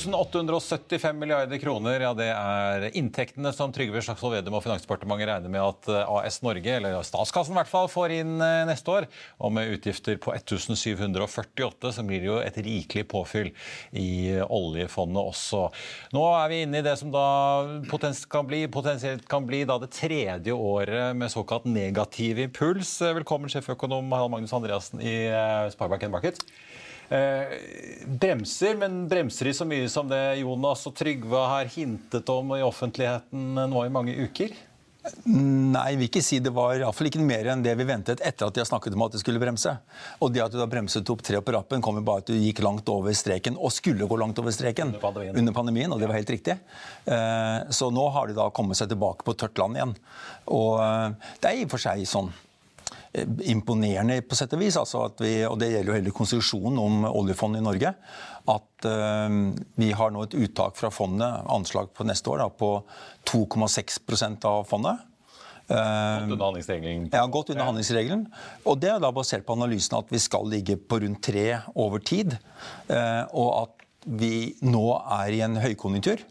$2.875 milliarder kroner, ja det er inntektene som Trygve Slagsvold Vedum og Finansdepartementet regner med at eh, AS Norge, eller statskassen i hvert fall, får inn eh, neste år. Og med utgifter på 1748, så blir det jo et rikelig påfyll i oljefondet også. Nå er vi inne i det som da kan bli, potensielt kan bli det tredje året med såkalt negativ impuls. Velkommen sjeføkonom Harald Magnus Andreassen i eh, Sparebank Markets. Eh, bremser, men bremser de så mye som det Jonas og Trygve har hintet om i offentligheten nå i mange uker? Nei, vil ikke si det var iallfall ikke mer enn det vi ventet etter at de har snakket om at det skulle bremse. Og det at du da bremset opp tre på rappen, kom jo bare at du gikk langt over streken, og skulle gå langt over streken under pandemien, under pandemien og det var helt riktig. Eh, så nå har de da kommet seg tilbake på tørt land igjen. Og eh, det er i og for seg sånn imponerende på sett og vis. Altså vi, og det gjelder jo hele konstruksjonen om oljefondet i Norge. At uh, vi har nå et uttak fra fondet, anslag på neste år, da, på 2,6% av fondet. Uh, godt under handlingsregelen? Ja, godt under handlingsregelen. Og det er da basert på analysen at vi skal ligge på rundt tre over tid. Uh, og at vi nå er i en høykonjunktur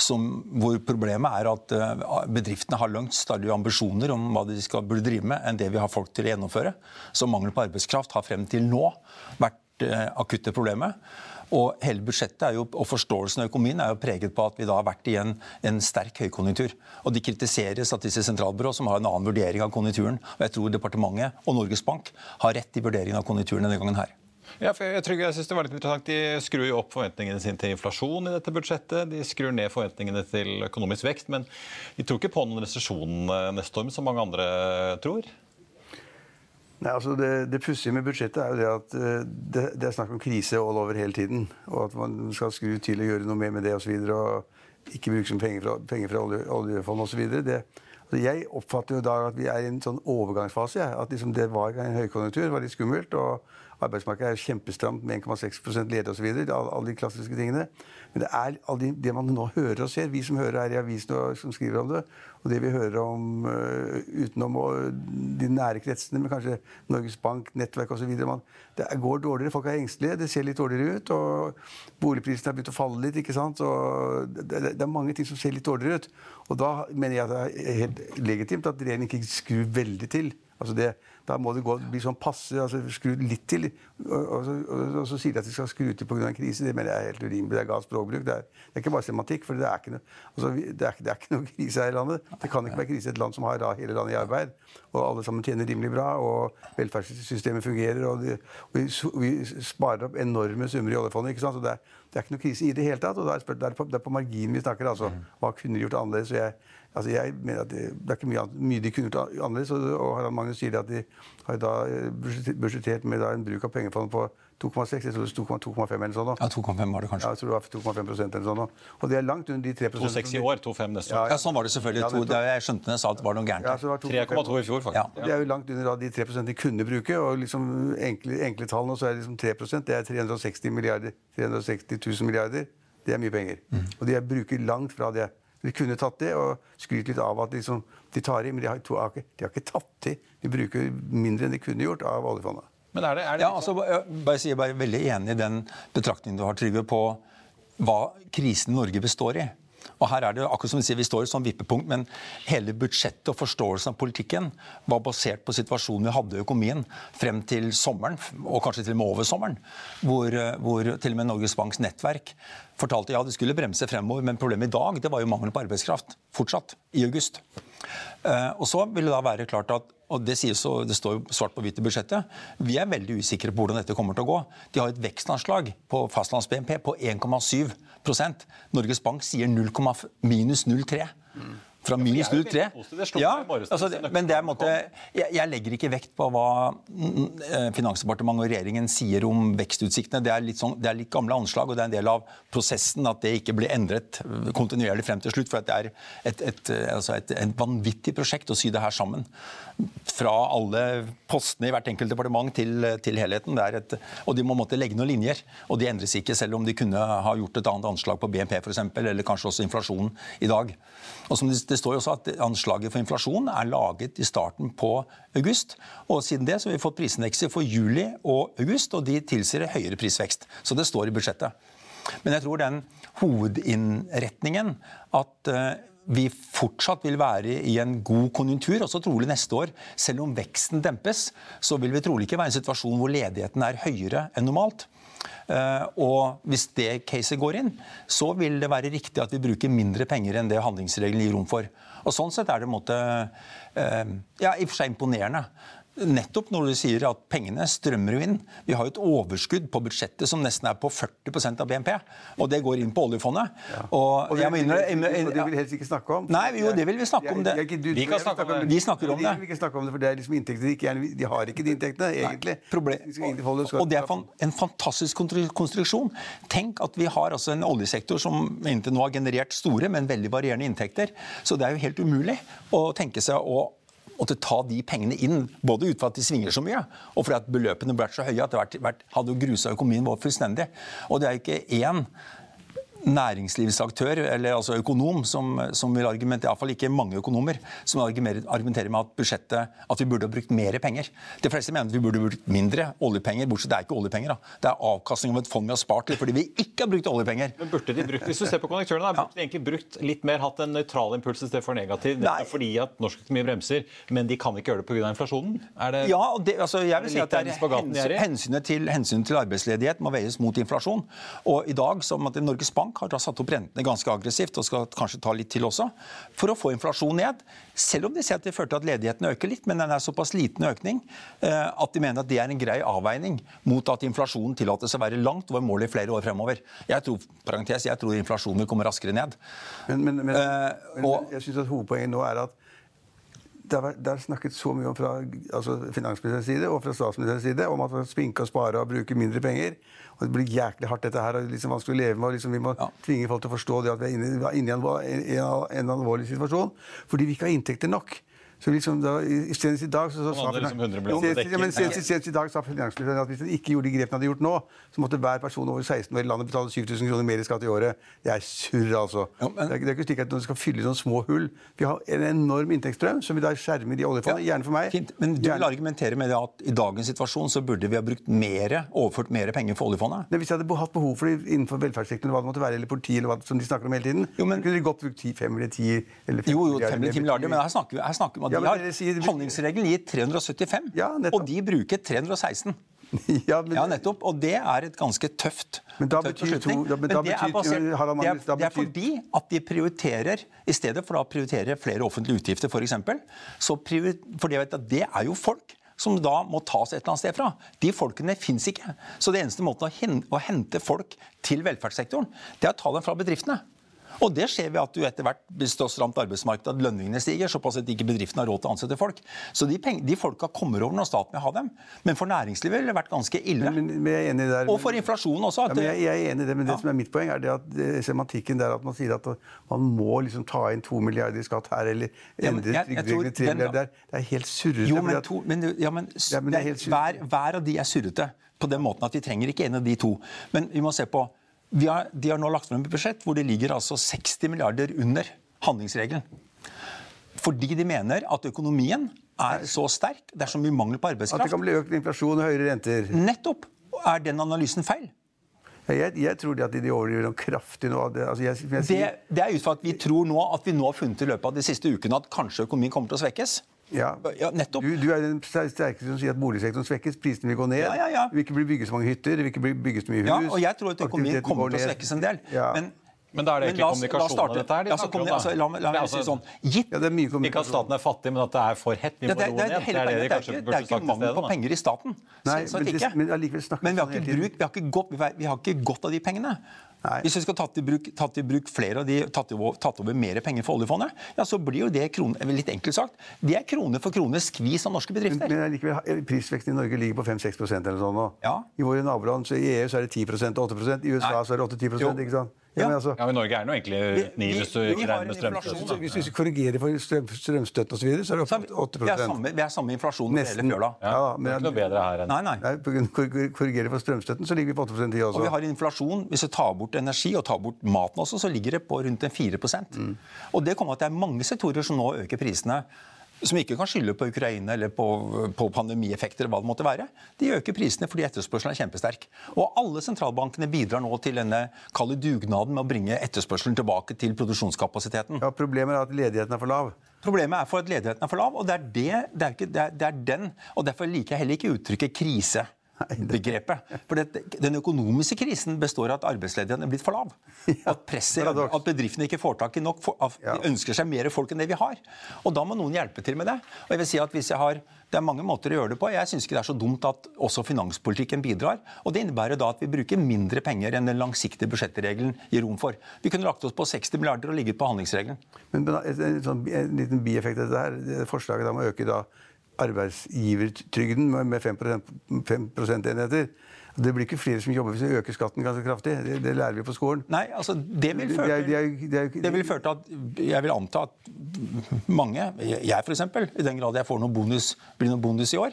som, hvor problemet er at eh, bedriftene har langt større ambisjoner om hva de skal burde drive med, enn det vi har folk til å gjennomføre. Så mangel på arbeidskraft har frem til nå vært eh, akutte problemet. Og hele budsjettet jo, og forståelsen av økonomien er jo preget på at vi da har vært i en, en sterk høykonjunktur. Og de kritiserer Statistisk sentralbyrå, som har en annen vurdering av konjunkturen. Og jeg tror departementet og Norges Bank har rett i vurderingen av konjunkturen denne gangen her. Ja, for jeg, tror, jeg synes det var litt interessant. De skrur jo opp forventningene sine til inflasjon i dette budsjettet. De skrur ned forventningene til økonomisk vekst. Men de tror ikke på noen resesjon eh, neste år, som mange andre tror. Nei, altså Det, det pussige med budsjettet er jo det at eh, det, det, er snakk om krise all over hele tiden. Og at man skal skru til og gjøre noe mer med det osv. Og, så og ikke bruke som penger fra, penger fra olje, oljefondet osv. Altså jeg oppfatter jo da at vi er i en sånn overgangsfase. Ja. At liksom det var en høykonjunktur, var litt skummelt. og Arbeidsmarkedet er kjempestramt med 1,6% ledige osv. Alle de klassiske tingene. Men det er de, det man nå hører og ser, vi som hører her i avisen og som skriver om det, og det vi hører om uh, utenom de nære kretsene, med kanskje Norges Bank, nettverk osv. Det går dårligere, folk er engstelige, det ser litt dårligere ut. og Boligprisene har begynt å falle litt. ikke sant? Og det, er mange ting som ser litt dårligere ut. Og da mener jeg at det er helt legitimt at regjeringen ikke skrur veldig til. Altså det, da må det gå, bli sånn passe, altså skru litt til. Og, og, og, og så sier de at de skal skru til pga. en krise. Det mener jeg er helt urimelig. Det er gal språkbruk. Det er, det er, ikke bare semantikk. For det er ikke, noe, altså, det, er, det er ikke noe krise her i landet. Det kan ikke være krise i et land som har hele landet i arbeid, og alle sammen tjener rimelig bra, og velferdssystemet fungerer, og, de, og vi, vi, sparer opp enorme summer i oljefondet. ikke sant? Så det er, det er ikke noe krise i det hele tatt. og Det er, det er, på, det på marginen vi snakker. altså. Hva kunne de gjort annerledes? og jeg Altså jeg mener at det, det er ikke mye, mye, de kunne gjort annerledes. Og Harald Magnus sier at de har da eh, budsjettert med en bruk av pengefondet på 2,6, jeg tror det sto 2,5 eller sånn. Ja, 2,5 var det kanskje. Ja, jeg tror det var 2,5 eller sånn. Og det er langt under de 3% 2,6 i år, 2,5 neste år. Ja, ja. ja, sånn var det selvfølgelig. Ja, det jeg skjønte det, jeg sa at det var noe gærent. Ja, 3,2 i fjor, faktisk. Ja. Det er jo langt under de 3% de kunne bruke. Og liksom enkle, enkle tallene, så er det liksom 3% Det er 360 milliarder. 360 000 milliarder. Det er mye penger. Mm. Og de bruker langt fra det. De kunne tatt det og skrytt litt av at liksom, de tar i, men de har, to, ikke, de har ikke tatt i. De bruker mindre enn de kunne gjort av oljefondet. Men er det, er det ja, altså, bare, jeg er veldig enig i den betraktningen du har, Trygve, på hva krisen Norge består i. Og her er det akkurat som Vi sier, vi står i et sånn vippepunkt, men hele budsjettet og forståelsen av politikken var basert på situasjonen vi hadde i økonomien frem til sommeren, og kanskje til og med over sommeren, hvor, eh, hvor til og med Norges Banks nettverk fortalte ja, det skulle bremse fremover, men problemet i dag det var jo mangel på arbeidskraft fortsatt i august. Eh, og så vil det da være klart at og det, sies, det står jo svart på hvitt i budsjettet. Vi er veldig usikre på hvordan dette kommer til å gå. De har et vekstanslag på fastlands-BNP på 1,7 Norges Bank sier 0, minus 0,3. Fra minus 0,3. Ja, altså, men det måte, jeg, jeg, legger ikke vekt på hva mm, eh, Finansdepartementet og regjeringen sier om vekstutsiktene. Det er, litt sånn, det er litt gamle anslag, og det er en del av prosessen at det ikke blir endret kontinuerlig frem til slutt. For det er et, et, altså et, et, vanvittig prosjekt å sy det her sammen. Fra alle postene i hvert enkelt departement til, til helheten. og de må måtte legge noen linjer. Og de endres ikke, selv om de kunne ha gjort et annet anslag på BNP f.eks., eller kanskje også inflasjonen i dag. Og som det står jo også at Anslaget for inflasjon er laget i starten på august. og Siden det så har vi fått prisindekser for juli og august, og de tilsier høyere prisvekst. Så det står i budsjettet. Men jeg tror den hovedinnretningen at eh, vi fortsatt vil være i en god konjunktur, også trolig neste år. Selv om veksten dempes, så vil vi trolig ikke være i en situasjon hvor ledigheten er høyere enn normalt. Eh, og hvis det caset går inn, så vil det være riktig at vi bruker mindre penger enn det handlingsregelen gir rom for. Og Sånn sett er det en måte, eh, ja, i og for seg imponerende. Nettopp når du sier at pengene strømmer jo inn. Vi har jo et overskudd på budsjettet som nesten er på 40% av BNP. Og det går inn på oljefondet. Ja. Og, og, det, vil, og det vil helst ikke snakke om. Nei, jo, det vil vi snakke om. det. Vi kan snakke om det. De snakker om det. De vil ikke snakke om det, for det er liksom inntekter de, ikke, de har ikke de inntektene, egentlig. Og det er en fantastisk konstruksjon. Tenk at vi har altså en oljesektor som inntil nå har generert store, men veldig varierende inntekter. Så det er jo helt umulig å tenke seg å måtte ta de pengene inn, både ut fra at de svinger så mye, og fordi at beløpene ble så høye at det hadde grusa økonomien vår fullstendig. Og det er ikke én næringslivsaktør, eller altså økonom, som, som vil argumentere, iallfall ikke mange økonomer, som argumenterer med at budsjettet, at vi burde ha brukt mer penger. De fleste mener at vi burde brukt mindre oljepenger, bortsett det er ikke oljepenger. Da. Det er avkastning av et fond vi har spart til fordi vi ikke har brukt oljepenger. Men burde de brukt, Hvis du ser på konjunkturene, da, burde de egentlig brukt litt mer, hatt en nøytral impuls istedenfor negativ? Nei. Fordi at norsk økonomi bremser, men de kan ikke gjøre det pga. inflasjonen? Er det, ja, det, altså, jeg vil si at det er hens, hensynet, til, hensynet til arbeidsledighet må veies mot inflasjon. Og i dag, som at Norges Bank Bank har da satt opp rentene ganske aggressivt, og skal kanskje ta litt til også, for å få inflasjonen ned. Selv om de ser at det fører til at ledigheten øker litt, men den er såpass liten økning eh, at de mener at det er en grei avveining mot at inflasjonen tillates å være langt over målet i flere år fremover. Jeg tror, parentes, jeg tror inflasjonen vil komme raskere ned. Men, men, men, uh, men jeg synes at hovedpoenget nå er at det har, det har, snakket så mye om fra altså finansministerens side og fra statsministerens side om at man skal spinke og spare og bruke mindre penger. Og Det blir jæklig hardt, dette her. og liksom vanskelig å leve med. og liksom Vi må ja. tvinge folk til å forstå det at vi er inne, inne i en, en, en, alvorlig situasjon fordi vi ikke har inntekter nok. Så liksom da, i, Senest i dag så, så sa senest, i dag sa finansministeren at hvis han ikke gjorde de grepene han hadde gjort nå, så måtte hver person over 16 år i landet betale 7000 kroner mer i skatt i året. Det er surr, altså. Ja, men... det, er, det, er, ikke slik at noen skal fylle noen små hull. Vi har en enorm inntektsstrøm som vi da skjermer i oljefondet. Ja, gjerne for meg. Fint. Men du vil argumentere med det at i dagens situasjon så burde vi ha brukt mer, overført mer penger for oljefondet? Nei, hvis jeg hadde hatt behov for det innenfor velferdssektoren, hva det måtte være, eller politiet, eller hva som de snakker om hele tiden, jo, men... kunne de godt brukt 10, 5 eller 10 eller 5 Jo, jo, 5 eller 10 milliarder, men her snakker vi, her snakker vi ja, de har sier... Handlingsregelen gir 375, ja, og de bruker 316. Ja, men... ja, nettopp. Og det er et ganske tøft Men da betyr to da, men, men det, er basert, det, er, det er fordi at de prioriterer, i stedet for å prioritere flere offentlige utgifter f.eks., så for det, det er jo folk som da må tas et eller annet sted fra. De folkene fins ikke. Så det eneste måten å hente folk til velferdssektoren, det er å ta dem fra bedriftene. Og det ser vi at du etter hvert blir det er stramt arbeidsmarked, at lønningene stiger, såpass at ikke bedriftene har råd til å ansette folk. Så de, peng, de folka kommer over når staten vil ha dem. Men for næringslivet ville det vært ganske ille. Men, men der, og for inflasjonen også. Ja, jeg, jeg, er enig i det, men det som er mitt poeng, er det at det, semantikken der at man sier at man må liksom ta inn to milliarder i skatt her, eller endre ja, trygdereglene tre milliarder der. Det er helt surrete. Jo, men, to, men, ja, men, ja, men hver, hver av de er surrete på den måten at vi trenger ikke en av de to. Men vi må se på har, de har nå lagt frem et budsjett hvor det ligger altså 60 milliarder under handlingsregelen. Fordi de mener at økonomien er så sterk, det er så mye mangel på arbeidskraft. At det kan bli økt inflasjon og høyere renter. Nettopp. Er den analysen feil? Jeg, jeg tror de at de overdriver noe kraftig nå. Det, altså jeg, jeg, Det, det er ut fra at vi tror nå at vi nå har funnet i løpet av de siste ukene at kanskje økonomien kommer til å svekkes. Ja. Ja, nettopp. Du, du er den sterkeste som sier at boligsektoren svekkes, prisene vil gå ned. Ja, ja, ja. Det vil ikke bli bygget så mange hytter, det vil ikke bli bygget så mye hus. Ja, og jeg tror at økonomien kommer til å svekkes en del. Men, Men da er det ikke oss- la kommunikasjonen av dette her de Ja, så snakker om, altså, la, la er si altså- sånn Gitt ja, det Ikke at staten er fattig, men at det er for hett. Vi må det, roe det, ned. det, er det de kanskje burde sagt i stedet. det er ikke mangel på penger i staten. Nei, men det- ikke. men Men vi har ikke, bruk, vi, har ikke godt, vi har ikke godt av de pengene. Nei. Hvis vi skal tatt i bruk, tatt i bruk flere av de, tatt, over, tatt over mer penger for oljefondet, ja, så blir jo det krone, litt enkelt sagt, det er krone for krone skvis av norske bedrifter. men likevel, prisveksten i Norge ligger på 5-6 eller sånn nå. Ja. I våre naboland, så i EU så er det 10 og 8 I USA Nei. så er det 8-10 Jo. ikke sant? Ja. men altså, Ja, men Norge er nå egentlig ni Vi- hvis du vi ikke regner med en inflasjon, strømstøtte. da. da. hvis, vi korrigerer for strøm, strømstøtten osv., så, så er det opp er 8 vi, er, samme, vi har samme inflasjon over hele fjøla. Ja, Ja, det er ikke noe bedre her enn Nei, nei. Nei, på grunn av korrig- korrigere for strømstøtten, så ligger vi på 8% i også. Og vi har inflasjon, Hvis vi tar bort energi og tar bort maten også, så ligger det på rundt en 4 Mm. Og det kommer at det er mange sektorer som nå øker prisene. Som ikke kan skylde på Ukraina eller på, på pandemieffekter. hva det måtte være. De øker prisene fordi etterspørselen er kjempesterk. Og alle sentralbankene bidrar nå til denne kalde dugnaden med å bringe etterspørselen tilbake til produksjonskapasiteten. Ja, Problemet er at ledigheten er for lav. Problemet er for at ledigheten er for lav, og det er, det, det er, ikke, det er, er den. Og derfor liker jeg heller ikke uttrykket krisebegrepet. For det, den økonomiske krisen består av at arbeidsledigheten er blitt for lav. At, presset, at bedriftene ikke får tak i nok, for, at de ønsker seg mer folk enn det vi har. Og da må noen hjelpe til med det. Og jeg vil si at hvis jeg har, Det er mange måter å gjøre det på. Jeg syns ikke det er så dumt at også finanspolitikken bidrar. Og det innebærer da at vi bruker mindre penger enn den langsiktige budsjettregelen gir rom for. Vi kunne lagt oss på 60 milliarder og ligget på handlingsregelen. Men men en, en, sånn, en liten bieffekt av dette her, forslaget om å øke da arbeidsgivertrygden med- med 5%, 5 prosentenheter Det blir ikke flere som jobber hvis vi øker skatten ganske kraftig. Det, det lærer vi på skolen. Nei, altså det vil Det- føre til at Jeg vil anta at mange, jeg f.eks., i den grad jeg får noen bonus, blir noen bonus i år,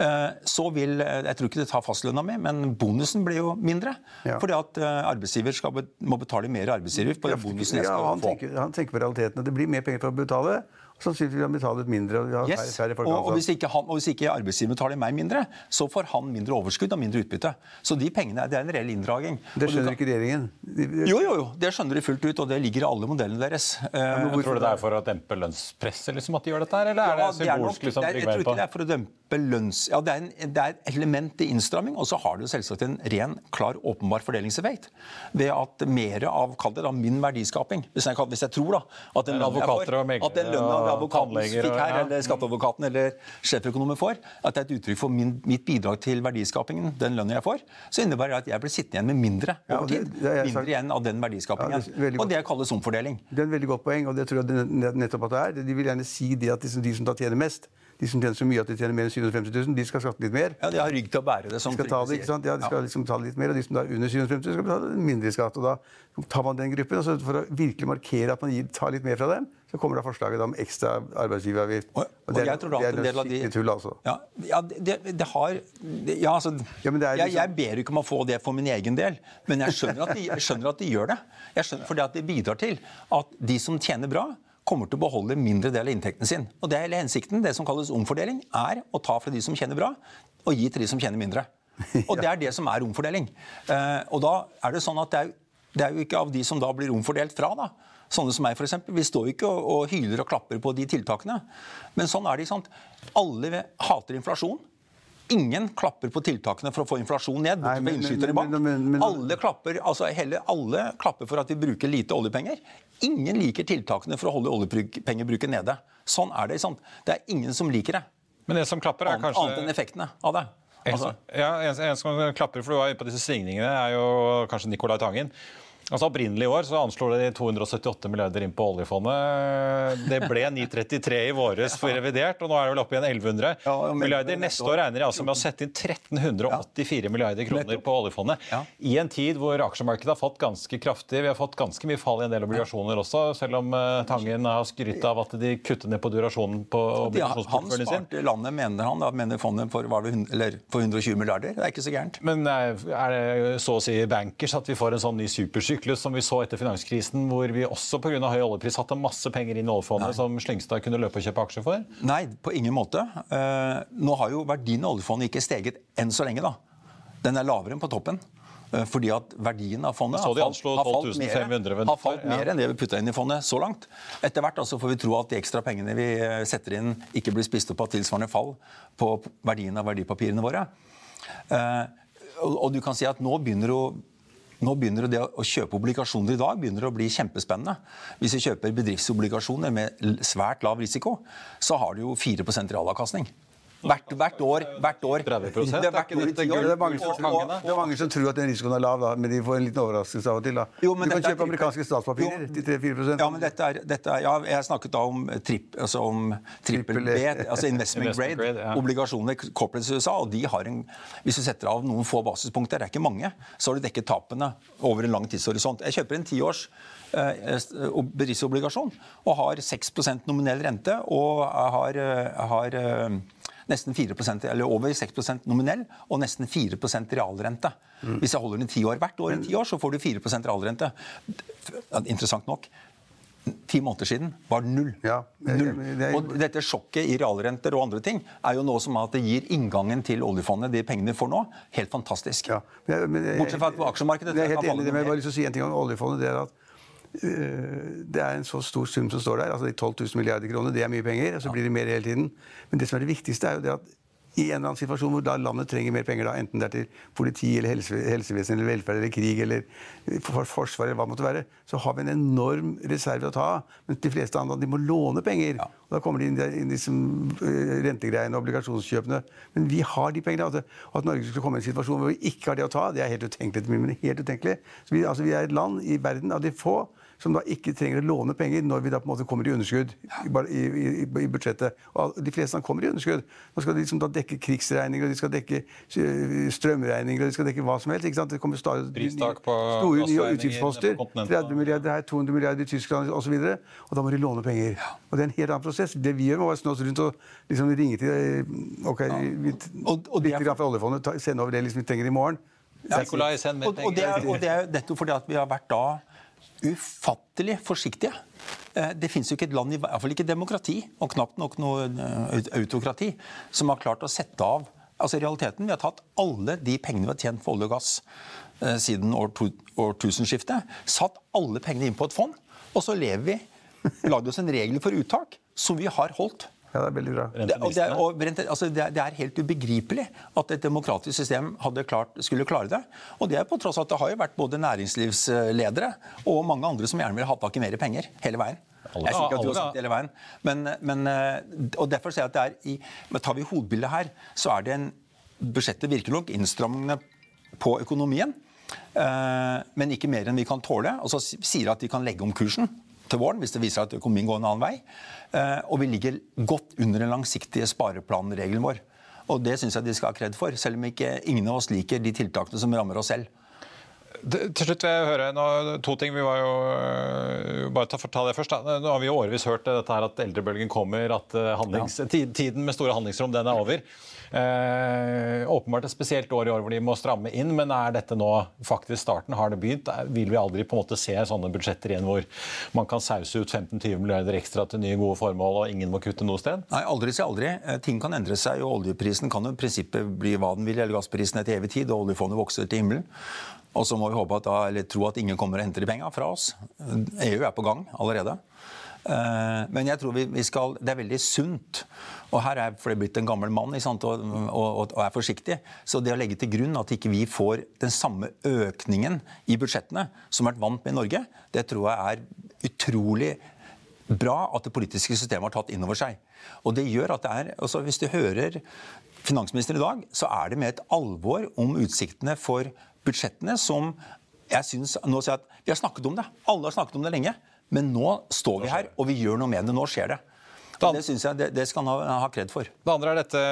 eh, så vil Jeg tror ikke det tar fastlønna mi, men bonusen blir jo mindre. Ja. Fordi at eh, arbeidsgiver skal, må betale mer arbeidsgiver på den bonusen jeg Ja, skal han, få. tenker, han tenker på realitetene. Det blir mer penger for å betale. Sannsynligvis har betalt betale ut mindre. og vi har Yes. færre, færre Og, og, hvis ikke han, og hvis ikke arbeidsgiver betaler meg mindre, så får han mindre overskudd og mindre utbytte. Så de pengene, det er en reell inndraging. Det skjønner kan- ikke regjeringen. De- de- Jo, jo, jo. Det skjønner de fullt ut, og det ligger i alle modellene deres. Ja, hvorfor... Tror du det er for å dempe lønnspresset liksom, at de gjør dette, her, eller er Ja, det er symbolsk? liksom, jeg tror ikke det er for å dempe lønns... Ja, det er, en, det er et element i innstramming, og så har det jo selvsagt en ren, klar, åpenbar fordelingseffekt. Ved at mer av kall det da, min verdiskaping Hvis jeg, hvis jeg tror da, at den lønna jeg får, advokaten fikk her, eller skatteadvokaten eller sjeføkonomen får, at det er et uttrykk for min, mitt bidrag til verdiskapingen, den lønna jeg får, så innebærer det at jeg blir sittende igjen med mindre over tid. tid. det det Mindre sagt. igjen av den verdiskapingen. Ja, det er og det kalles omfordeling. Det er et veldig godt poeng, og det tror jeg det nettopp at det er. De vil gjerne si det at de som, de som tjener mest, de som tjener så mye at de tjener mer enn 750 000, de skal skatte litt mer. Ja, De har rygg til å bære det, som De skal ta det, ikke sant? Ja, de skal liksom ta det litt mer, og de som er under 750 000 skal betale mindre skatt. og Da tar man den gruppen, og for å virkelig markere at man gir, tar litt mer fra dem, så kommer da forslaget om ekstra arbeidsgiveravgift. Og, og det er- det er en del av de tull, altså. Ja, ja det, det har ja, altså, Ja, men det er jeg, liksom- jeg ber ikke om å få det for min egen del, men jeg skjønner at de, jeg skjønner at de gjør det. Jeg skjønner, fordi at det bidrar til at de som tjener bra, kommer til å beholde mindre del av inntekten sin. Og det er hele hensikten. Det som kalles omfordeling, er å ta fra de som tjener bra, og gi til de som tjener mindre. Og det er det som er omfordeling. Eh, og da er det sånn at det er, det er jo ikke av de som da blir omfordelt fra, da. Sånne som meg, f.eks. Vi står jo ikke og, og hyler og klapper på de tiltakene. Men sånn er det. sant? Alle hater inflasjon. Ingen klapper på tiltakene for å få inflasjon ned. Nei, men- men- men- men- men- alle, klapper, altså hele, alle klapper for at vi bruker lite oljepenger. Ingen liker tiltakene for å holde oljepengebruken nede. Sånn er det. sant? Det er ingen som liker det. Men det som klapper, er kanskje annet enn effektene av det. En, Altså, som- ja, en, en som klapper, for du var inne på disse svingningene, er jo kanskje Nicolai Tangen. Altså Opprinnelig i år så anslo de 278 milliarder inn på oljefondet. Det ble 933 i våres for revidert, og nå er det vel oppe igjen 1100 Ja, milliarder. Neste år regner de altså med å sette inn 1384 milliarder kroner på oljefondet. Ja. I en tid hvor aksjemarkedet har fått ganske kraftig Vi har fått ganske mye fall i en del obligasjoner også, selv om eh, Tangen har skrytt av at de kutter ned på durasjonen på de sin. han sparte landet, mener han, da mener fondet for, det, eller, for 120 milliarder. Det er ikke så gærent. Men eh, er det så å si bankers at vi får en sånn ny supersyklus som vi så etter finanskrisen, hvor vi også pga. høy oljepris satte masse penger inn i oljefondet som Slyngstad kunne løpe og kjøpe aksjer for? Nei, på ingen måte. Eh, nå har jo verdien av oljefondet ikke steget enn så lenge, da. Den er lavere enn på toppen. Eh, Fordi at verdien av fondet har falt, har falt, mer, har falt mer enn det vi putta inn i fondet så langt. Etter hvert altså får vi tro at de ekstra pengene vi eh, setter inn, ikke blir spist opp av tilsvarende fall på verdien av verdipapirene våre. Og, du kan si at nå begynner å nå begynner det å kjøpe obligasjoner i dag begynner å bli kjempespennende. Hvis vi kjøper bedriftsobligasjoner med svært lav risiko, så har du jo 4% realavkastning. Hvert, hvert år. Hvert år. 30%, Det er er hvert år i år. Det er mange som, tror, det er mange som tror at den risikoen er lav, da, men de får en liten overraskelse av og til. Da. Jo, men du kan kjøpe amerikanske statspapirer til 3-4 Ja, men dette er, dette er, ja, Jeg snakket da om, tripp, altså om trippel B, altså investment grade, obligasjoner corporates i USA. og de har en, Hvis du setter av noen få basispunkter, det er ikke mange, så har du dekket tapene over en lang tidshorisont. Jeg kjøper en tiårs eh, ob- bedriftsobligasjon og har 6% nominell rente og har, eh, har eh, nesten 4% eller over 6% nominell og nesten 4% realrente. Mm. Hvis jeg holder den i ti år hvert år, i ti år, så får du 4% realrente. Interessant nok. Ti måneder siden var det null. Ja, men- null. er- Og dette sjokket i realrenter og andre ting er jo noe som at det gir inngangen til oljefondet, de pengene får nå, helt fantastisk. Ja, men men Bortsett fra at på aksjemarkedet Jeg er helt enig i det, men jeg har lyst til å si en ting om oljefondet. Det er at det er en så stor sum som står der. altså de 12 000 milliarder kroner, Det er mye penger. og Så blir det mer hele tiden. Men det som er det viktigste, er jo det at i en eller annen situasjon hvor da landet trenger mer penger, da, enten det er til politi, eller helse, helsevesen, eller velferd, eller krig, eller for, forsvar, eller hva det måtte være, så har vi en enorm reserve å ta av. Men de fleste andre de må låne penger. Og da kommer de inn, inn i liksom, øh, rentegreiene og obligasjonskjøpene. Men vi har de pengene. Altså, og at Norge skulle komme i en situasjon hvor vi ikke har det å ta, det er helt utenkelig. men helt utenkelig. Så vi, altså, vi er et land i verden av de få som da ikke trenger å låne penger når vi da på en måte kommer i underskudd i, i, i, i budsjettet. Og de fleste land kommer i underskudd. Nå skal de liksom da dekke krigsregninger, og de skal dekke øh, strømregninger, og de skal dekke hva som helst. ikke sant? Det kommer stadig Pristak på store nye utgiftsposter. 30 milliarder her, 200 milliarder i Tyskland osv. Og, og da må de låne penger. Og det er en helt annen prosess. Det vi gjør, må være snå oss rundt og liksom ringe til OK, ja. vi Og- og litt grann fra oljefondet, sende over det liksom vi trenger i morgen. Nikolai, send mer og, og, det er, penger. og det er jo nettopp fordi at vi har vært da ufattelig forsiktige. Eh, Det fins jo ikke et land, i hvert fall ikke demokrati, og knapt nok noe eh, autokrati, som har klart å sette av Altså i realiteten, Vi har tatt alle de pengene vi har tjent for olje og gass eh, siden årtusenskiftet, satt alle pengene inn på et fond, og så lever vi. Lagde oss en regel for uttak som vi har holdt. Ja, det er veldig bra. Det, og det, er, og, altså, det, er, det er helt ubegripelig at et demokratisk system hadde klart, skulle klare det. Og det er på tross av at det har jo vært både næringslivsledere og mange andre som gjerne ville ha tak i mer penger hele veien. Alle- Jeg sier ikke at du har sagt det hele veien. Men, men, eh, og derfor sier jeg at det er i, men tar vi hovedbildet her, så er det en Budsjettet virker nok innstrammende på økonomien, eh, men ikke mer enn vi kan tåle. Og så sier sier at de kan legge om kursen til våren hvis det viser at økonomien går en annen vei. Eh, og vi ligger godt under den langsiktige spareplanregelen vår. Og det syns jeg de skal ha kred for, selv om ikke ingen av oss liker de tiltakene som rammer oss selv. Til slutt vil jeg høre nå, to ting. Vi var jo øh, bare ta, ta det først. Da. Nå har vi jo årevis hørt dette her at eldrebølgen kommer, at handlings, ti- tiden med store handlingsrom den er over. Eh, åpenbart et spesielt år i år hvor de må stramme inn, men er dette nå faktisk starten? Har det begynt? Er- Vil vi aldri på en måte se sånne budsjetter igjen hvor man kan sause ut 15-20 milliarder ekstra til nye gode formål, og ingen må kutte noe sted? Nei, aldri si aldri. Eh, Ting kan endre seg, og oljeprisen kan jo i prinsippet bli hva den vil, eller gassprisen er til evig tid, og oljefondet vokser til himmelen. Og så må vi håpe at da, eller tro at ingen kommer og henter de penga fra oss. EU er på gang allerede. Eh, Men jeg tror vi, skal, det er veldig sunt. Og her er for det blitt en gammel mann sant, og, og, og er forsiktig. Så det å legge til grunn at ikke vi får den samme økningen i budsjettene som har vært vant med i Norge, det tror jeg er utrolig bra at det politiske systemet har tatt inn over seg. Og det gjør at det er, altså Hvis du hører finansministeren i dag, så er det med et alvor om utsiktene for budsjettene som jeg synes, nå sier jeg at Vi har snakket om det. Alle har snakket om det lenge. Men nå står vi her, og vi gjør noe med det. Nå skjer det. Og det synes jeg det, det skal han ha, ha kred for. Det andre er dette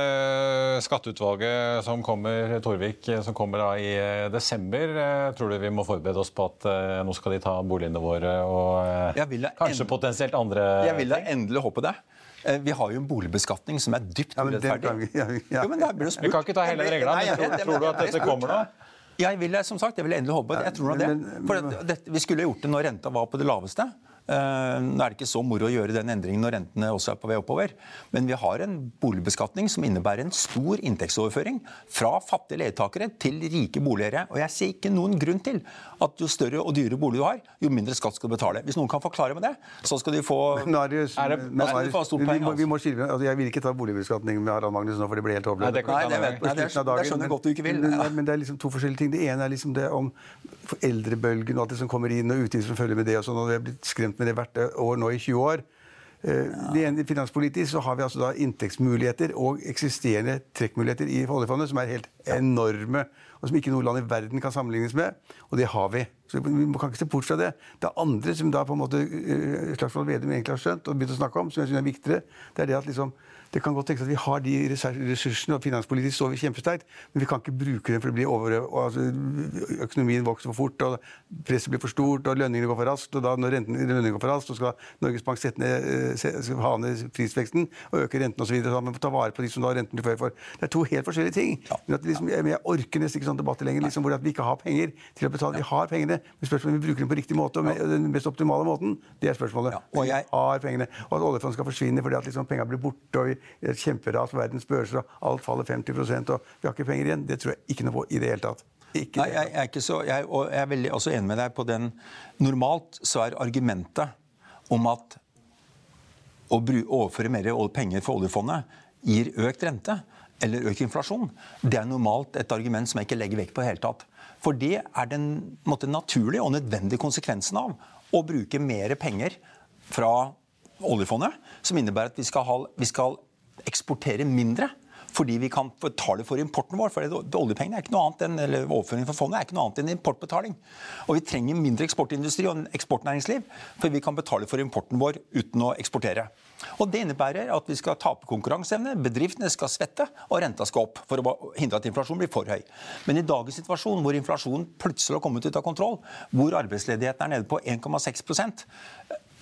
skatteutvalget som kommer, Torvik, som kommer da i eh, desember. Eh, Tror du vi må forberede oss på at eh, nå skal de ta boligene våre og eh, Jeg vil da kanskje en- potensielt andre Jeg vil da endelig håpe det. Eh, Vi har jo en boligbeskatning som er dypt Ja, urettferdig. ja, ja. Jo, men spurt. Vi kan ikke ta hele reglene regla, tror du at dette kommer nå? Jeg vil, som sagt, jeg vil endelig håpe på det. Jeg tror nå det. For det, det, vi skulle gjort det når renta var på det laveste. Eh, Nå er det ikke så moro å gjøre den endringen når rentene også er på vei oppover. Men vi har en boligbeskatning som innebærer en stor inntektsoverføring fra fattige leietakere til rike boligeiere. Og jeg ser ikke noen grunn til at jo større og dyrere bolig du har, jo mindre skatt skal du betale. Hvis noen kan forklare med det, så skal de få er det, Er det- men Marius, er stort vi, må, vi må skille, altså jeg vil ikke ta boligbeskatning med Harald Magnus nå, for det blir helt håpløst. det Nei, det, vet, nei, det, slutten det skjønner jeg godt du ikke vil. Men, Ja. men det er liksom to forskjellige ting. Det ene er liksom det om eldrebølgen og alt det som kommer inn, og utgifter som følger med det. og sånn, og det er blitt skremt med det hvert år nå i 20 år. Eh, Det ene, Finanspolitisk så har vi altså da inntektsmuligheter og eksisterende trekkmuligheter i oljefondet som er helt enorme, og som ikke noe land i verden kan sammenlignes med. Og det har vi. Så Vi kan ikke se bort fra det. Det andre som da på en måte eh, Slagsvold Vedum egentlig har skjønt og begynt å snakke om, som jeg synes er viktigere, det er det at liksom det kan godt tenkes at vi har de ressursene, og finanspolitisk står vi kjempesterkt, men vi kan ikke bruke dem for det blir over, altså, økonomien vokser for fort, og presset blir for stort, og lønningene går for raskt. Og da når renten, lønningene går for raskt, så skal Norges Bank sette ned, eh, ha ned prisveksten og øke renten osv. Så man må ta vare på de som da renten blir for. Det er to helt forskjellige ting. Men, at liksom, jeg, orker nesten ikke sånn debatter lenger liksom, hvor at vi ikke har penger til å betale. Vi har pengene, men spørsmålet om vi bruker dem på riktig måte og med den mest optimale måten, det er spørsmålet. Ja, og jeg- har pengene. Og at oljefondet skal forsvinne fordi at liksom pengene blir borte, og vi et kjemperas på verdens børser, og alt faller 50% og vi har ikke penger igjen, det tror jeg ikke noe på i det hele tatt. Ikke Nei, jeg, jeg er ikke så, jeg, og jeg er veldig også enig med deg på den. Normalt så er argumentet om at å overføre mer penger for oljefondet gir økt rente eller økt inflasjon, det er normalt et argument som jeg ikke legger vekt på i det hele tatt. For det er den måtte, naturlige og nødvendige konsekvensen av å bruke mer penger fra oljefondet, som innebærer at vi skal, ha, vi skal eksportere mindre. Fordi vi kan betale for importen vår. for Oljepengene er ikke noe annet enn, eller overføringen fra fondet er ikke noe annet enn importbetaling. Og vi trenger mindre eksportindustri og eksportnæringsliv, for vi kan betale for importen vår uten å eksportere. Og Det innebærer at vi skal tape konkurranseevne, bedriftene skal svette, og renta skal opp for å hindre at inflasjonen blir for høy. Men i dagens situasjon, hvor inflasjonen plutselig har kommet ut av kontroll, hvor arbeidsledigheten er nede på 1,6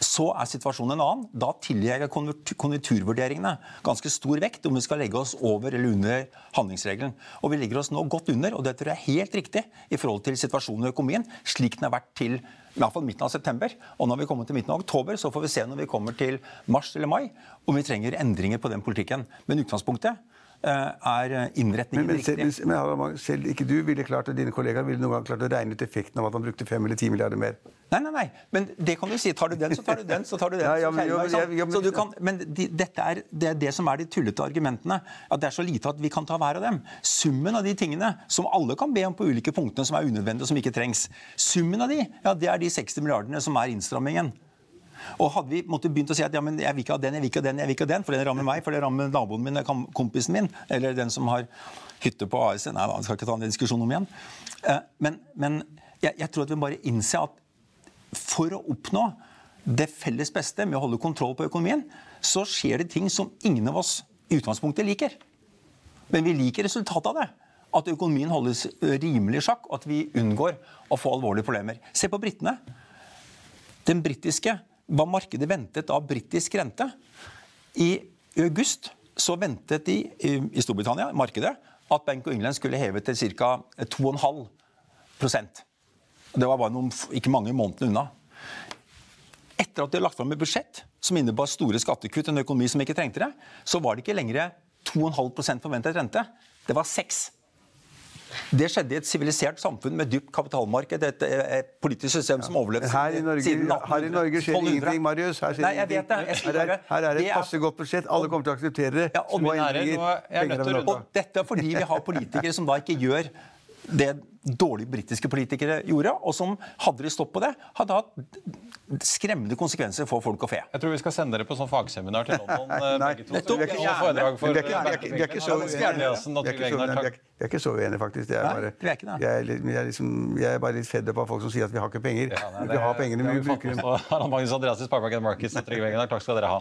så er situasjonen en annen. Da tillegger konjunktur- konjunkturvurderingene ganske stor vekt om vi skal legge oss over eller under handlingsregelen. Og vi legger oss nå godt under, og det tror jeg er helt riktig i forhold til situasjonen i økonomien, slik den har vært til i hvert fall midten av september. Og når vi kommer til midten av oktober, så får vi se når vi kommer til mars eller mai, om vi trenger endringer på den politikken. Men utgangspunktet er innretningen men, men, riktig. men, men men, selv ikke du ville klart, og dine kollegaer ville noen gang klart å regne ut effekten av at han brukte 5 eller 10 milliarder mer. Nei, nei, nei. Men det kan du si. Tar du den, så tar du den. så tar du den. Ja, ja, så men- meg, jeg- Så du kan, men de, dette er, det er det som er de tullete argumentene. At det er så lite at vi kan ta hver av dem. Summen av de tingene som alle kan be om på ulike punktene som er unødvendige og som ikke trengs, summen av de, ja, det er de 60 milliardene som er innstrammingen. Og hadde vi måtte begynt å si at ja, men jeg vil ikke ha den, jeg vil ikke ha den, jeg vil ikke ha den, for den rammer meg, for det rammer naboen min, kompisen min, eller den som har hytte på AS Nei, da skal ikke ta den diskusjonen om igjen. Eh, Men, men jeg, jeg tror at vi bare innser at for å oppnå det felles beste med å holde kontroll på økonomien, så skjer det ting som ingen av oss i utgangspunktet liker. Men vi liker resultatet av det. At økonomien holdes rimelig i sjakk, og at vi unngår å få alvorlige problemer. Se på britene. Den britiske, Hva markedet ventet av britisk rente I august så ventet de i Storbritannia, markedet, at Bank of England skulle heve til ca. 2,5% Det var bare noen, ikke mange månedene unna. Etter at de har lagt fram et budsjett som innebar store skattekutt, en økonomi som ikke trengte det, så var det ikke lenger 2,5% forventet rente. Det var 6 Det skjedde i et sivilisert samfunn med dypt kapitalmarked. Et, et politisk system som overlevde Her i Norge, siden her i Norge skjer det 1200. ingenting, Marius. Her Nei, jeg vet det. Jeg Her er, her er et passe godt budsjett. Alle kommer til å akseptere det. Ja, og Og dette er fordi vi har politikere som da ikke gjør det dårlige britiske politikere gjorde, og som hadde de stått på det, hadde hatt skremmende konsekvenser for folk og fe. Jeg tror vi skal sende dere på sånn fagseminar til London. eh, Nei, begge to. nettopp. Vi er ikke- så uenige. Vi er ikke så- uenige, faktisk. Jeg er bare, er. Jeg, er, litt- jeg, er liksom, jeg er bare litt fedd opp av folk som sier at vi har ikke penger. Ja, nei, vi har pengene, men vi bruker dem. Magnus Andreas i Sparebank Markets og Trygve Egnar, takk skal dere ha.